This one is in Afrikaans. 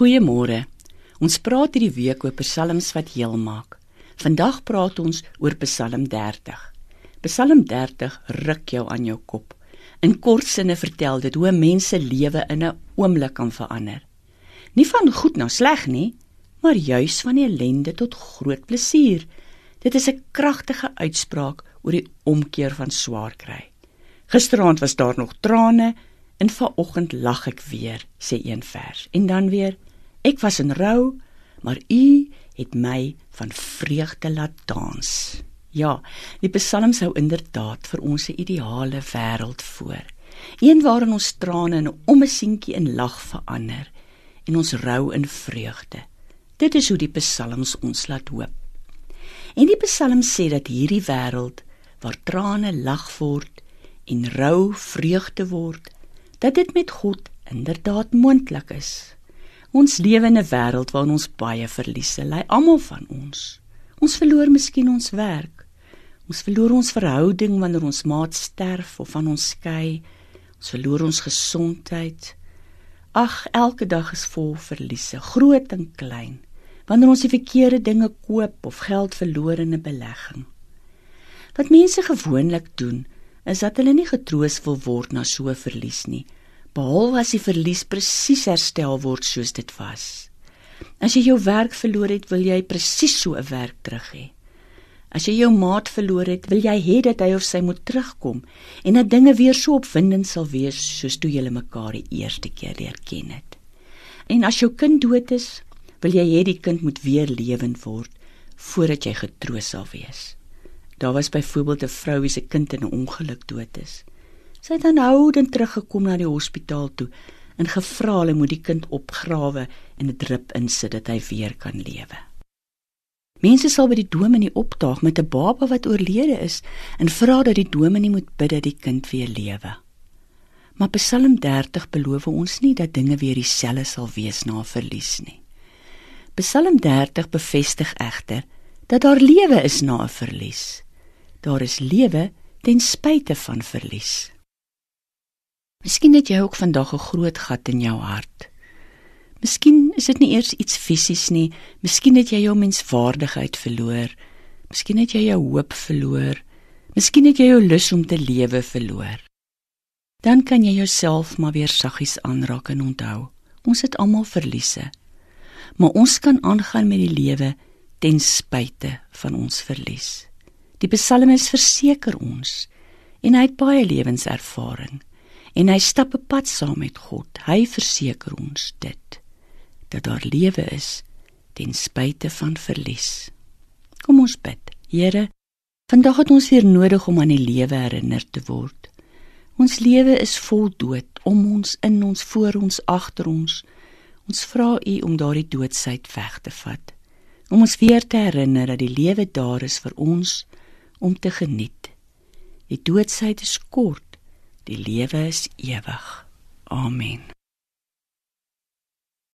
Goeiemôre. Ons praat hierdie week oor psalms wat heel maak. Vandag praat ons oor Psalm 30. Psalm 30 ruk jou aan jou kop. In kort sinne vertel dit hoe mense lewe in 'n oomblik kan verander. Nie van goed na sleg nie, maar juis van ellende tot groot plesier. Dit is 'n kragtige uitspraak oor die omkeer van swaar kry. Gisteraand was daar nog trane En vanoggend lag ek weer, sê een vers. En dan weer, ek was in rou, maar u het my van vreugde laat dans. Ja, die Psalm sou inderdaad vir ons 'n ideale wêreld voor. Een waarin ons trane in 'n ommesientjie in lag verander en ons rou in vreugde. Dit is hoe die Psalms ons laat hoop. En die Psalm sê dat hierdie wêreld waar trane lag word en rou vreugde word, dat dit met God inderdaad moontlik is. Ons lewe in 'n wêreld waarin ons baie verliese ly, almal van ons. Ons verloor miskien ons werk. Ons verloor ons verhouding wanneer ons maat sterf of van ons skei. Ons verloor ons gesondheid. Ag, elke dag is vol verliese, groot en klein. Wanneer ons die verkeerde dinge koop of geld verloor in 'n belegging. Wat mense gewoonlik doen, is dat hulle nie getroos wil word na so 'n verlies nie, behalwe as die verlies presies herstel word soos dit was. As jy jou werk verloor het, wil jy presies so 'n werk terug hê. As jy jou maat verloor het, wil jy hê dat hy of sy moet terugkom en dat dinge weer so opwindend sal wees soos toe julle mekaar die eerste keer leer ken het. En as jou kind dood is, wil jy hê die kind moet weer lewend word voordat jy getroos sal wees. Daar was byvoorbeeld 'n vrou wie se kind in 'n ongeluk dood is. Sy het aanhoudend teruggekom na die hospitaal toe en gevra hulle moet die kind opgrawe en 'n drip insit dat hy weer kan lewe. Mense sal by die dominee opdaag met 'n baba wat oorlede is en vra dat die dominee moet bid dat die kind weer lewe. Maar Psalm 30 beloof ons nie dat dinge weer dieselfde sal wees na 'n verlies nie. Psalm 30 bevestig egter dat daar lewe is na 'n verlies daar is lewe ten spyte van verlies. Miskien het jy ook vandag 'n groot gat in jou hart. Miskien is dit nie eers iets fisies nie, miskien het jy jou menswaardigheid verloor. Miskien het jy jou hoop verloor. Miskien het jy jou lus om te lewe verloor. Dan kan jy jouself maar weer saggies aanraak en onthou, ons het almal verliese. Maar ons kan aangaan met die lewe ten spyte van ons verlies. Die psalmis verseker ons en hy het baie lewenservaring en hy stap 'n pad saam met God. Hy verseker ons dit dat daar lewe is ten spyte van verlies. Kom ons bid. Here, vandag het ons weer nodig om aan die lewe herinner te word. Ons lewe is vol dood om ons in ons voor ons agter ons. Ons vra U om daardie doodsheid weg te vat. Om ons weer te herinner dat die lewe daar is vir ons om te geniet. Die doodsheid is kort, die lewe is ewig. Amen.